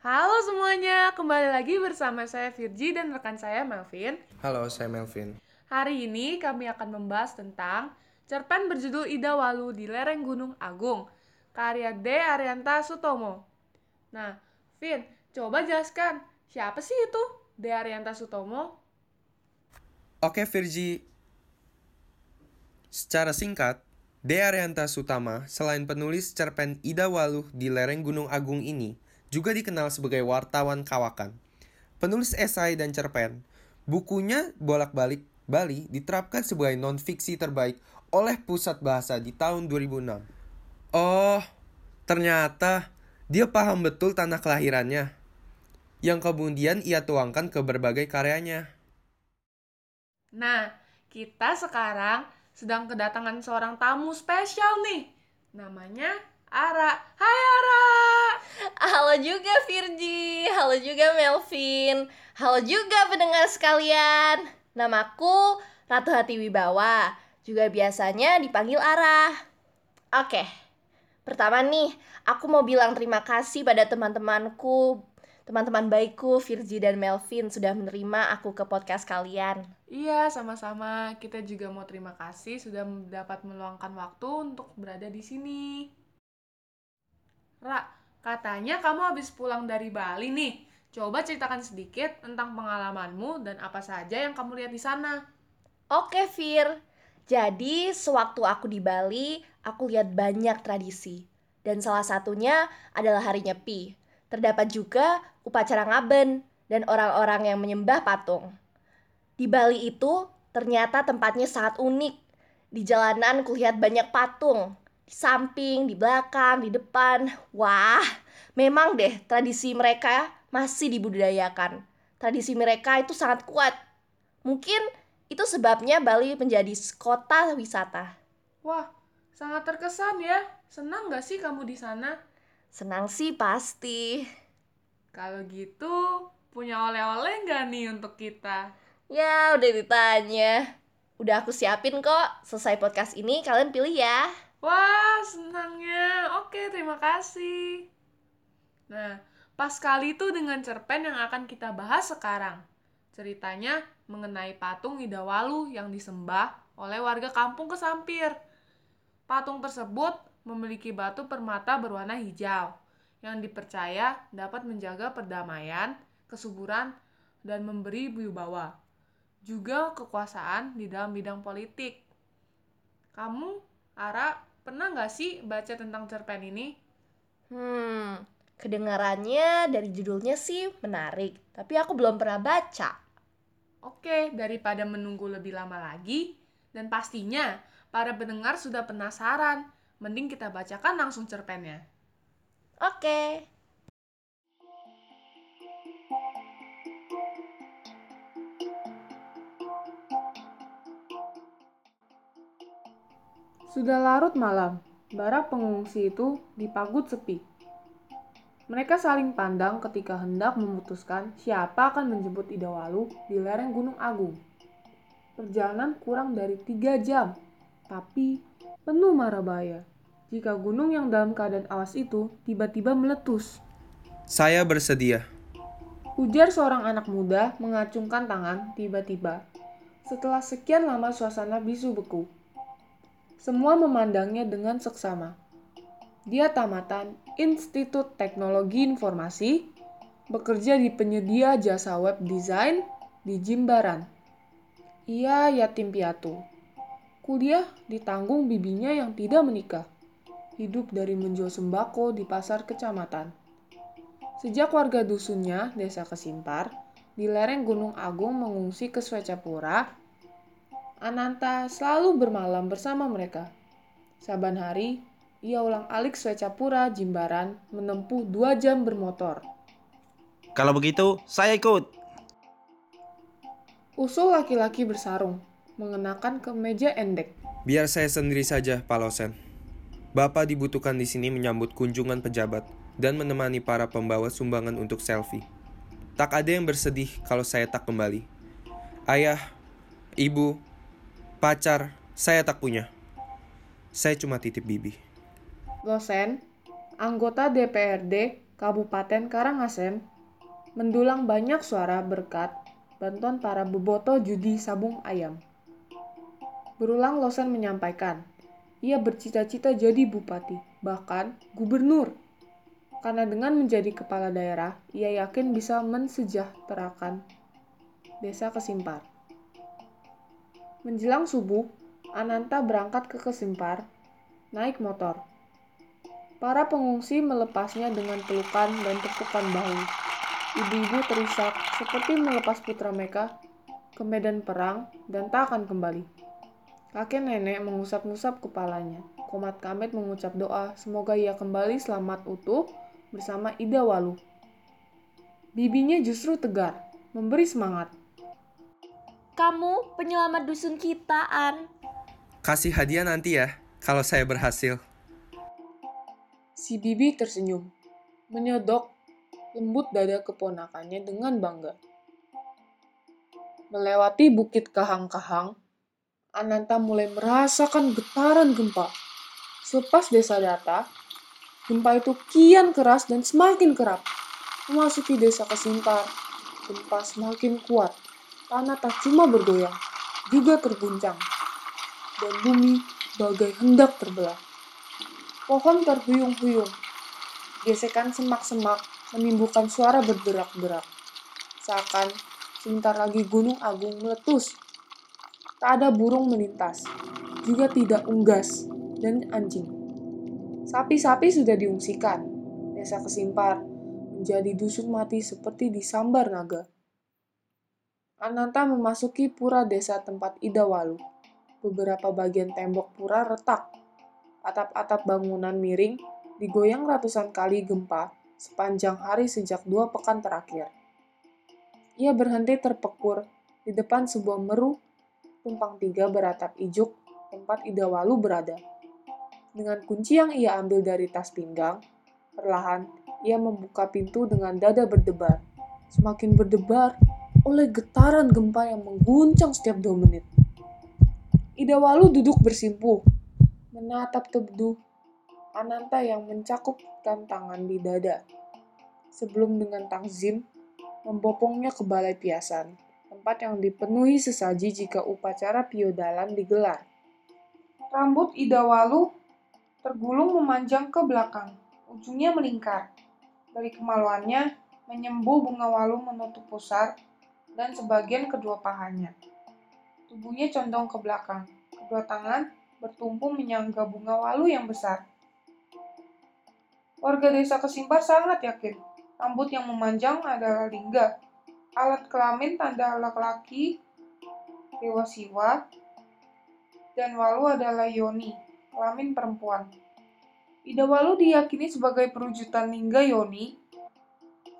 Halo semuanya, kembali lagi bersama saya Virgi dan rekan saya Melvin. Halo, saya Melvin. Hari ini kami akan membahas tentang cerpen berjudul Ida Walu di lereng Gunung Agung, karya D. Arianta Sutomo. Nah, Vin, coba jelaskan, siapa sih itu D. Arianta Sutomo? Oke, Virgi. Secara singkat, D. Arianta Sutama, selain penulis cerpen Ida Waluh di lereng Gunung Agung ini, juga dikenal sebagai wartawan kawakan. Penulis esai dan cerpen, bukunya bolak-balik Bali diterapkan sebagai non-fiksi terbaik oleh Pusat Bahasa di tahun 2006. Oh, ternyata dia paham betul tanah kelahirannya, yang kemudian ia tuangkan ke berbagai karyanya. Nah, kita sekarang sedang kedatangan seorang tamu spesial nih. Namanya Ara. Hai Ara! Halo juga Virgi, halo juga Melvin, halo juga pendengar sekalian. Namaku Ratu Hati Wibawa, juga biasanya dipanggil Arah. Oke, pertama nih, aku mau bilang terima kasih pada teman-temanku, teman-teman baikku Virgi dan Melvin sudah menerima aku ke podcast kalian. Iya, sama-sama. Kita juga mau terima kasih sudah dapat meluangkan waktu untuk berada di sini. Ra, katanya kamu habis pulang dari Bali nih. Coba ceritakan sedikit tentang pengalamanmu dan apa saja yang kamu lihat di sana. Oke, Vir. Jadi, sewaktu aku di Bali, aku lihat banyak tradisi. Dan salah satunya adalah hari Nyepi. Terdapat juga upacara ngaben dan orang-orang yang menyembah patung. Di Bali itu ternyata tempatnya sangat unik. Di jalanan kulihat banyak patung. Samping, di belakang, di depan. Wah, memang deh tradisi mereka masih dibudidayakan. Tradisi mereka itu sangat kuat. Mungkin itu sebabnya Bali menjadi kota wisata. Wah, sangat terkesan ya. Senang gak sih kamu di sana? Senang sih pasti. Kalau gitu, punya oleh-oleh nggak nih untuk kita? Ya, udah ditanya. Udah aku siapin kok. Selesai podcast ini, kalian pilih ya. Wah, senangnya. Oke, terima kasih. Nah, pas kali itu dengan cerpen yang akan kita bahas sekarang. Ceritanya mengenai patung Ida Walu yang disembah oleh warga kampung Kesampir. Patung tersebut memiliki batu permata berwarna hijau yang dipercaya dapat menjaga perdamaian, kesuburan, dan memberi wibawa. Juga kekuasaan di dalam bidang politik. Kamu, Ara, pernah nggak sih baca tentang cerpen ini? Hmm, kedengarannya dari judulnya sih menarik, tapi aku belum pernah baca. Oke, daripada menunggu lebih lama lagi, dan pastinya para pendengar sudah penasaran, mending kita bacakan langsung cerpennya. Oke. Sudah larut malam, barak pengungsi itu dipagut sepi. Mereka saling pandang ketika hendak memutuskan siapa akan menjemput Ida Walu di lereng Gunung Agung. Perjalanan kurang dari tiga jam, tapi penuh mara bahaya jika gunung yang dalam keadaan awas itu tiba-tiba meletus. Saya bersedia. Ujar seorang anak muda mengacungkan tangan tiba-tiba. Setelah sekian lama suasana bisu beku. Semua memandangnya dengan seksama. Dia tamatan Institut Teknologi Informasi, bekerja di penyedia jasa web design di Jimbaran. Ia yatim piatu. Kuliah ditanggung bibinya yang tidak menikah hidup dari menjual sembako di pasar kecamatan. Sejak warga dusunnya, desa Kesimpar, di lereng Gunung Agung mengungsi ke Swecapura, Ananta selalu bermalam bersama mereka. Saban hari, ia ulang alik Swecapura Jimbaran menempuh dua jam bermotor. Kalau begitu, saya ikut. Usul laki-laki bersarung, mengenakan kemeja endek. Biar saya sendiri saja, Pak Losen. Bapak dibutuhkan di sini menyambut kunjungan pejabat dan menemani para pembawa sumbangan untuk selfie. Tak ada yang bersedih kalau saya tak kembali. Ayah, ibu, pacar, saya tak punya. Saya cuma titip bibi. Losen, anggota DPRD Kabupaten Karangasem, mendulang banyak suara berkat bantuan para beboto judi sabung ayam. Berulang Losen menyampaikan, ia bercita-cita jadi bupati, bahkan gubernur. Karena dengan menjadi kepala daerah, ia yakin bisa mensejahterakan desa Kesimpar. Menjelang subuh, Ananta berangkat ke Kesimpar, naik motor. Para pengungsi melepasnya dengan pelukan dan tepukan bahu. Ibu-ibu terisak seperti melepas putra mereka ke medan perang dan tak akan kembali. Kakek nenek mengusap-ngusap kepalanya. Komat Kamet mengucap doa semoga ia kembali selamat utuh bersama Ida Walu. Bibinya justru tegar, memberi semangat. Kamu penyelamat dusun kita, An. Kasih hadiah nanti ya, kalau saya berhasil. Si Bibi tersenyum, menyodok lembut dada keponakannya dengan bangga. Melewati bukit kahang-kahang, Ananta mulai merasakan getaran gempa. Selepas desa data, gempa itu kian keras dan semakin kerap. Memasuki desa Kesimpar, gempa semakin kuat. Tanah tak cuma bergoyang, juga terguncang. Dan bumi bagai hendak terbelah. Pohon terhuyung-huyung. Gesekan semak-semak menimbulkan suara bergerak-gerak. Seakan sebentar lagi Gunung Agung meletus. Tak ada burung melintas, juga tidak unggas dan anjing. Sapi-sapi sudah diungsikan. Desa Kesimpar menjadi dusun mati seperti disambar naga. Ananta memasuki pura desa tempat Ida Walu. Beberapa bagian tembok pura retak. Atap-atap bangunan miring digoyang ratusan kali gempa sepanjang hari sejak dua pekan terakhir. Ia berhenti terpekur di depan sebuah meru tumpang tiga beratap ijuk tempat Ida Walu berada. Dengan kunci yang ia ambil dari tas pinggang, perlahan ia membuka pintu dengan dada berdebar. Semakin berdebar oleh getaran gempa yang mengguncang setiap dua menit. Ida Walu duduk bersimpuh, menatap teduh Ananta yang mencakupkan tangan di dada. Sebelum dengan takzim, membopongnya ke balai piasan, tempat yang dipenuhi sesaji jika upacara piodalan digelar. Rambut Ida Walu tergulung memanjang ke belakang, ujungnya melingkar. Dari kemaluannya, menyembuh bunga walu menutup pusar dan sebagian kedua pahanya. Tubuhnya condong ke belakang, kedua tangan bertumpu menyangga bunga walu yang besar. Warga desa Kesimpar sangat yakin rambut yang memanjang adalah lingga, alat kelamin tanda laki-laki, dewa siwa, dan walu adalah yoni, kelamin perempuan. Ida walu diyakini sebagai perwujudan lingga yoni,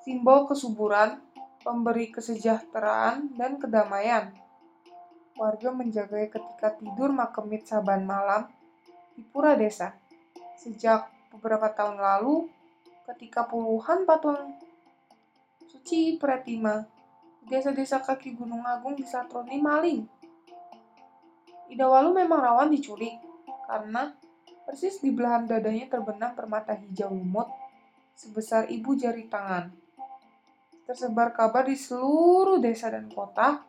simbol kesuburan, pemberi kesejahteraan dan kedamaian. Warga menjaga ketika tidur makemit saban malam di pura desa. Sejak beberapa tahun lalu ketika puluhan patung suci Pretima desa-desa kaki Gunung Agung disatroni maling. Idawalu memang rawan diculik karena persis di belahan dadanya terbenam permata hijau lumut sebesar ibu jari tangan. Tersebar kabar di seluruh desa dan kota,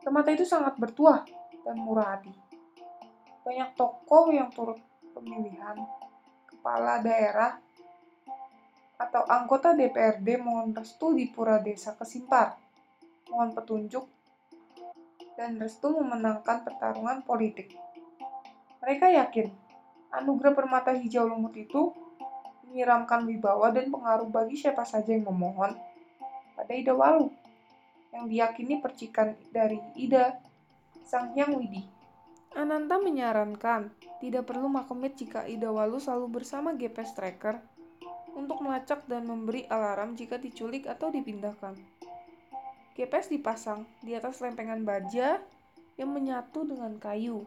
permata itu sangat bertuah dan murah hati. Banyak tokoh yang turut pemilihan kepala daerah atau anggota DPRD mohon restu di Pura Desa Kesimpar, mohon petunjuk dan restu memenangkan pertarungan politik. Mereka yakin anugerah permata hijau lumut itu menyiramkan wibawa dan pengaruh bagi siapa saja yang memohon pada Ida Walu yang diyakini percikan dari Ida Sang Hyang Widi. Ananta menyarankan tidak perlu makomit jika Ida Walu selalu bersama GPS tracker untuk melacak dan memberi alarm jika diculik atau dipindahkan. GPS dipasang di atas lempengan baja yang menyatu dengan kayu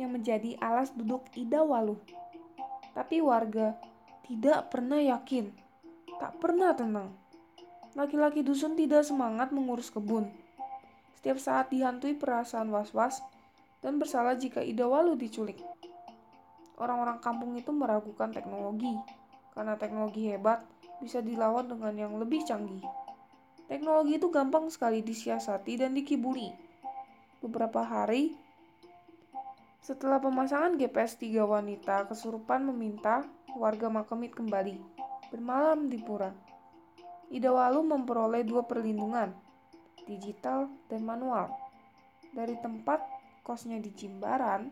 yang menjadi alas duduk Ida Walu. Tapi warga tidak pernah yakin, tak pernah tenang. Laki-laki dusun tidak semangat mengurus kebun. Setiap saat dihantui perasaan was-was dan bersalah jika Ida Walu diculik. Orang-orang kampung itu meragukan teknologi, karena teknologi hebat bisa dilawan dengan yang lebih canggih. Teknologi itu gampang sekali disiasati dan dikibuli. Beberapa hari setelah pemasangan GPS tiga wanita kesurupan meminta warga Makamit kembali bermalam di pura. Ida Walu memperoleh dua perlindungan, digital dan manual. Dari tempat kosnya di Jimbaran,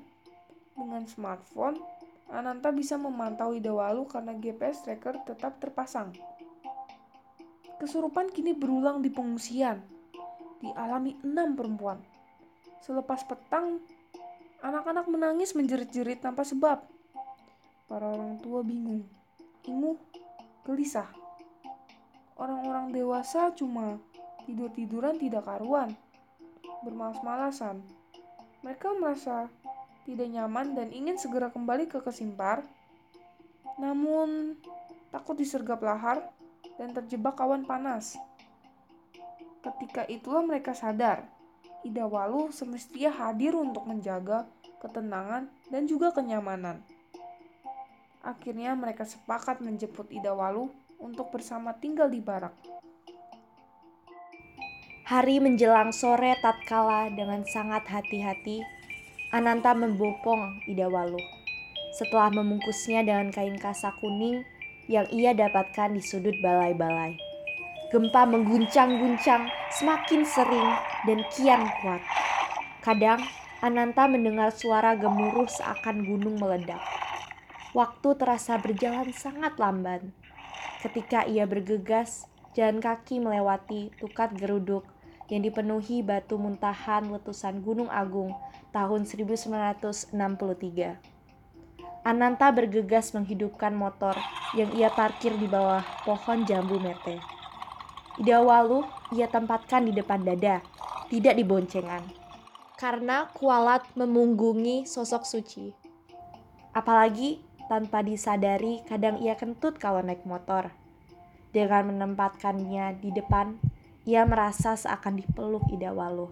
dengan smartphone, Ananta bisa memantau Ida Walu karena GPS tracker tetap terpasang. Kesurupan kini berulang di pengungsian, dialami enam perempuan. Selepas petang, Anak-anak menangis menjerit-jerit tanpa sebab. Para orang tua bingung, inguh, gelisah. Orang-orang dewasa cuma tidur-tiduran tidak karuan, bermalas-malasan. Mereka merasa tidak nyaman dan ingin segera kembali ke kesimpar, namun takut disergap lahar dan terjebak awan panas. Ketika itulah mereka sadar Ida Walu semestinya hadir untuk menjaga ketenangan dan juga kenyamanan. Akhirnya mereka sepakat menjemput Ida Walu untuk bersama tinggal di barak. Hari menjelang sore tatkala dengan sangat hati-hati, Ananta membopong Ida Walu. Setelah membungkusnya dengan kain kasa kuning yang ia dapatkan di sudut balai-balai. Gempa mengguncang-guncang semakin sering dan kian kuat. Kadang Ananta mendengar suara gemuruh seakan gunung meledak. Waktu terasa berjalan sangat lamban. Ketika ia bergegas, jalan kaki melewati tukat geruduk yang dipenuhi batu muntahan letusan Gunung Agung tahun 1963. Ananta bergegas menghidupkan motor yang ia parkir di bawah pohon jambu mete. Ida Walu ia tempatkan di depan dada, tidak di boncengan. Karena kualat memunggungi sosok suci. Apalagi tanpa disadari kadang ia kentut kalau naik motor. Dengan menempatkannya di depan, ia merasa seakan dipeluk Ida Walu.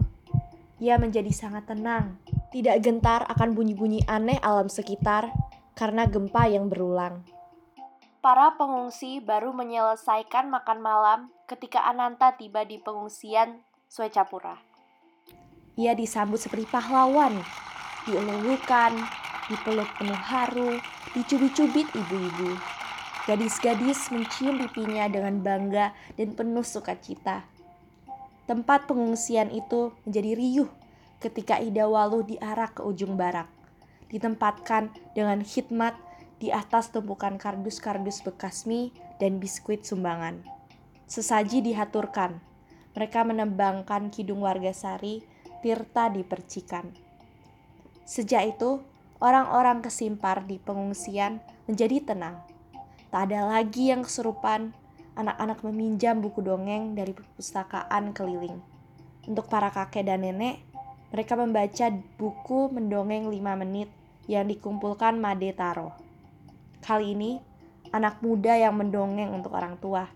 Ia menjadi sangat tenang, tidak gentar akan bunyi-bunyi aneh alam sekitar karena gempa yang berulang. Para pengungsi baru menyelesaikan makan malam ketika Ananta tiba di pengungsian Swecapura. Ia disambut seperti pahlawan, dielulukan, dipeluk penuh haru, dicubit-cubit ibu-ibu. Gadis-gadis mencium pipinya dengan bangga dan penuh sukacita. Tempat pengungsian itu menjadi riuh ketika Ida Walu diarak ke ujung barak. Ditempatkan dengan khidmat di atas tumpukan kardus-kardus bekas mie dan biskuit sumbangan. Sesaji dihaturkan. Mereka menembangkan kidung warga sari, Tirta dipercikan. Sejak itu, orang-orang kesimpar di pengungsian menjadi tenang. Tak ada lagi yang kesurupan, anak-anak meminjam buku dongeng dari perpustakaan keliling. Untuk para kakek dan nenek, mereka membaca buku mendongeng 5 menit yang dikumpulkan Made Taro. Kali ini, anak muda yang mendongeng untuk orang tua.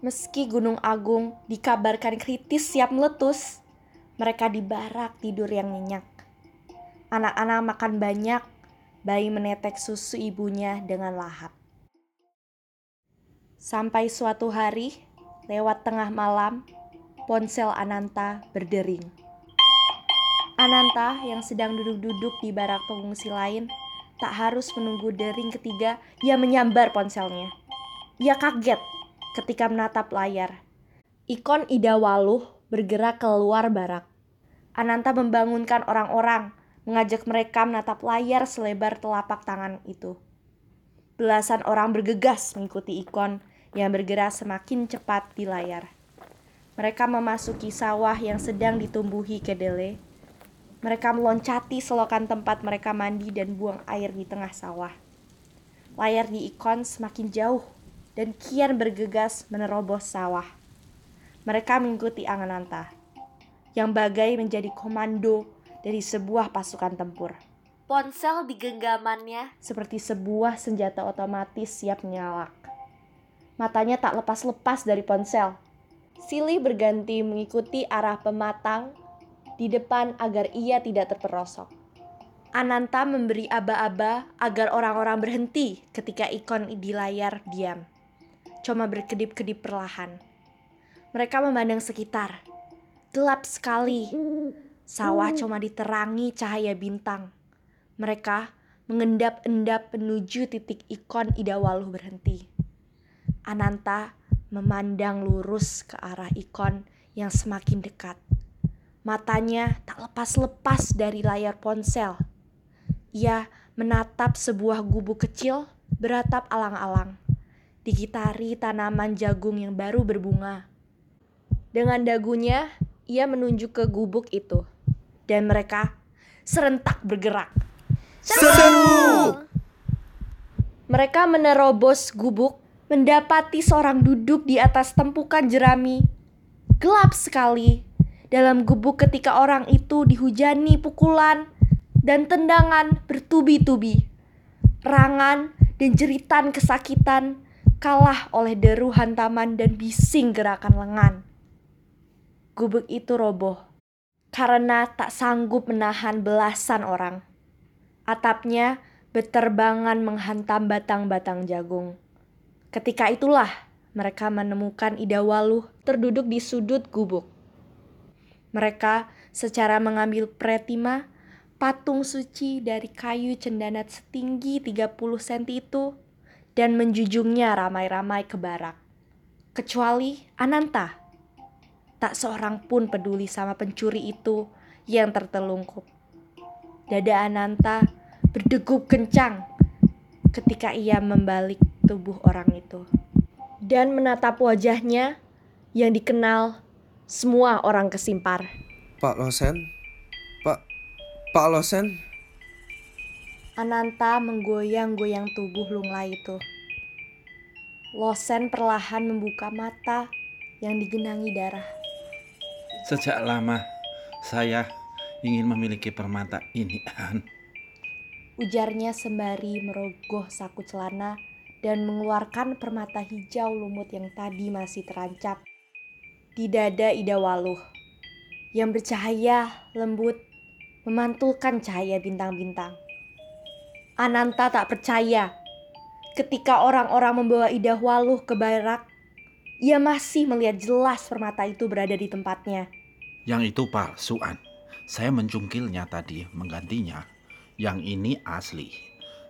Meski Gunung Agung dikabarkan kritis siap meletus, mereka di barak tidur yang nyenyak. Anak-anak makan banyak, bayi menetek susu ibunya dengan lahap. Sampai suatu hari, lewat tengah malam, ponsel Ananta berdering. Ananta yang sedang duduk-duduk di barak pengungsi lain Tak harus menunggu dering ketiga, ia menyambar ponselnya. Ia kaget ketika menatap layar. Ikon Ida Waluh bergerak keluar barak. Ananta membangunkan orang-orang, mengajak mereka menatap layar selebar telapak tangan itu. Belasan orang bergegas mengikuti ikon yang bergerak semakin cepat di layar. Mereka memasuki sawah yang sedang ditumbuhi kedele mereka meloncati selokan tempat mereka mandi dan buang air di tengah sawah. Layar di ikon semakin jauh dan kian bergegas menerobos sawah. Mereka mengikuti Angananta, yang bagai menjadi komando dari sebuah pasukan tempur. Ponsel di genggamannya seperti sebuah senjata otomatis siap menyalak. Matanya tak lepas-lepas dari ponsel. Silih berganti mengikuti arah pematang di depan agar ia tidak terperosok. Ananta memberi aba-aba agar orang-orang berhenti ketika ikon di layar diam. cuma berkedip-kedip perlahan. Mereka memandang sekitar. Gelap sekali. Sawah cuma diterangi cahaya bintang. Mereka mengendap-endap menuju titik ikon Ida Waluh berhenti. Ananta memandang lurus ke arah ikon yang semakin dekat. Matanya tak lepas-lepas dari layar ponsel. Ia menatap sebuah gubuk kecil beratap alang-alang. Digitari tanaman jagung yang baru berbunga. Dengan dagunya, ia menunjuk ke gubuk itu. Dan mereka serentak bergerak. Seru! Mereka menerobos gubuk, mendapati seorang duduk di atas tempukan jerami. Gelap sekali. Dalam gubuk ketika orang itu dihujani pukulan dan tendangan bertubi-tubi. Rangan dan jeritan kesakitan kalah oleh deru hantaman dan bising gerakan lengan. Gubuk itu roboh karena tak sanggup menahan belasan orang. Atapnya berterbangan menghantam batang-batang jagung. Ketika itulah mereka menemukan Ida Waluh terduduk di sudut gubuk. Mereka secara mengambil pretima patung suci dari kayu cendanat setinggi 30 cm itu dan menjujungnya ramai-ramai ke barak. Kecuali Ananta. Tak seorang pun peduli sama pencuri itu yang tertelungkup. Dada Ananta berdegup kencang ketika ia membalik tubuh orang itu. Dan menatap wajahnya yang dikenal semua orang kesimpar. Pak Losen? Pak... Pak Losen? Ananta menggoyang-goyang tubuh lunglai itu. Losen perlahan membuka mata yang digenangi darah. Sejak lama saya ingin memiliki permata ini, An. Ujarnya sembari merogoh saku celana dan mengeluarkan permata hijau lumut yang tadi masih terancap di dada Ida Waluh yang bercahaya lembut memantulkan cahaya bintang-bintang. Ananta tak percaya ketika orang-orang membawa Ida Waluh ke barak, ia masih melihat jelas permata itu berada di tempatnya. Yang itu palsuan. Saya mencungkilnya tadi, menggantinya. Yang ini asli.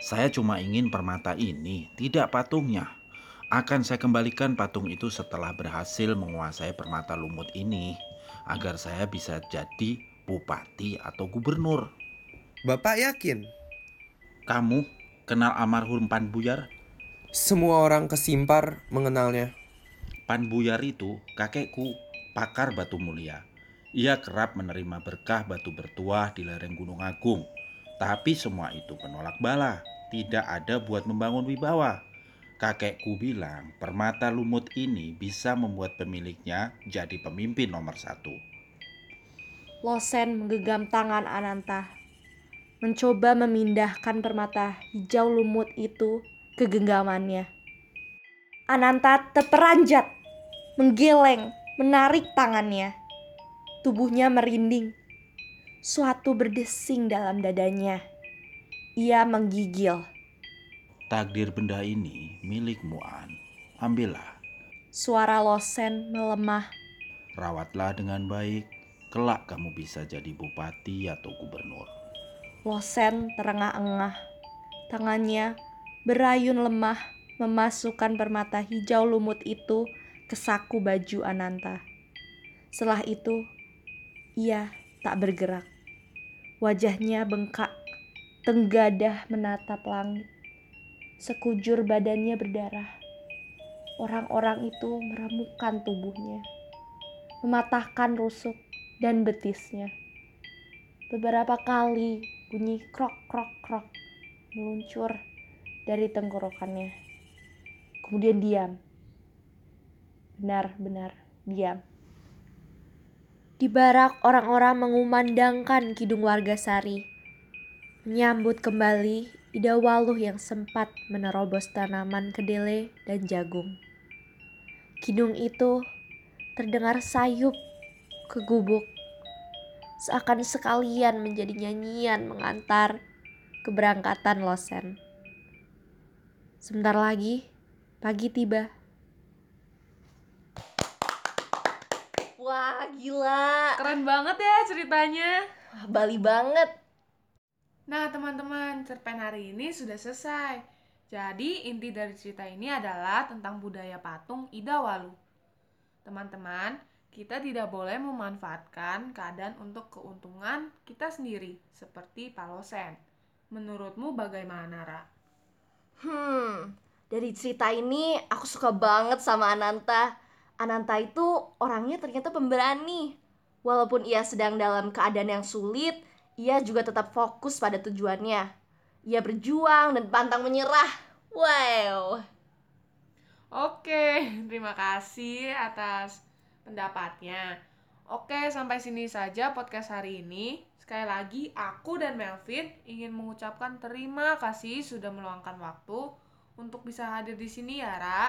Saya cuma ingin permata ini, tidak patungnya. Akan saya kembalikan patung itu setelah berhasil menguasai permata lumut ini. Agar saya bisa jadi bupati atau gubernur. Bapak yakin? Kamu kenal almarhum Pan Buyar? Semua orang kesimpar mengenalnya. Pan Buyar itu kakekku, pakar batu mulia. Ia kerap menerima berkah batu bertuah di lereng Gunung Agung. Tapi semua itu penolak bala, tidak ada buat membangun wibawa. Kakekku bilang permata lumut ini bisa membuat pemiliknya jadi pemimpin nomor satu. Losen menggenggam tangan Ananta, mencoba memindahkan permata hijau lumut itu ke genggamannya. Ananta terperanjat, menggeleng, menarik tangannya. Tubuhnya merinding. Suatu berdesing dalam dadanya. Ia menggigil. Takdir benda ini milikmu, An. Ambillah, Suara Losen melemah. rawatlah dengan baik. Kelak kamu bisa jadi bupati atau gubernur. Losen terengah-engah. Tangannya berayun lemah memasukkan permata hijau lumut itu ke saku baju Ananta. Setelah itu, ia tak bergerak. Wajahnya bengkak, tenggadah menatap langit. Sekujur badannya berdarah. Orang-orang itu meremukkan tubuhnya, mematahkan rusuk dan betisnya. Beberapa kali bunyi krok krok krok meluncur dari tenggorokannya. Kemudian diam. Benar-benar diam. Di barak orang-orang mengumandangkan kidung warga sari. Menyambut kembali Ida Waluh yang sempat menerobos tanaman kedele dan jagung. Kidung itu terdengar sayup ke gubuk seakan sekalian menjadi nyanyian mengantar keberangkatan Losen. Sebentar lagi, Pagi tiba. Wah, gila. Keren banget ya ceritanya. Wah, Bali banget. Nah, teman-teman, cerpen hari ini sudah selesai. Jadi, inti dari cerita ini adalah tentang budaya patung Idawalu. Teman-teman, kita tidak boleh memanfaatkan keadaan untuk keuntungan kita sendiri, seperti Palosen. Menurutmu bagaimana, Ra? Hmm, dari cerita ini aku suka banget sama Ananta. Ananta itu orangnya ternyata pemberani. Walaupun ia sedang dalam keadaan yang sulit, ia juga tetap fokus pada tujuannya. Ia berjuang dan pantang menyerah. Wow. Oke, terima kasih atas pendapatnya. Oke, sampai sini saja podcast hari ini. Sekali lagi, aku dan Melvin ingin mengucapkan terima kasih sudah meluangkan waktu untuk bisa hadir di sini ya, Ra.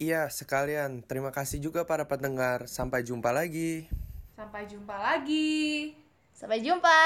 Iya, sekalian. Terima kasih juga para pendengar. Sampai jumpa lagi. Sampai jumpa lagi. Sampai jumpa.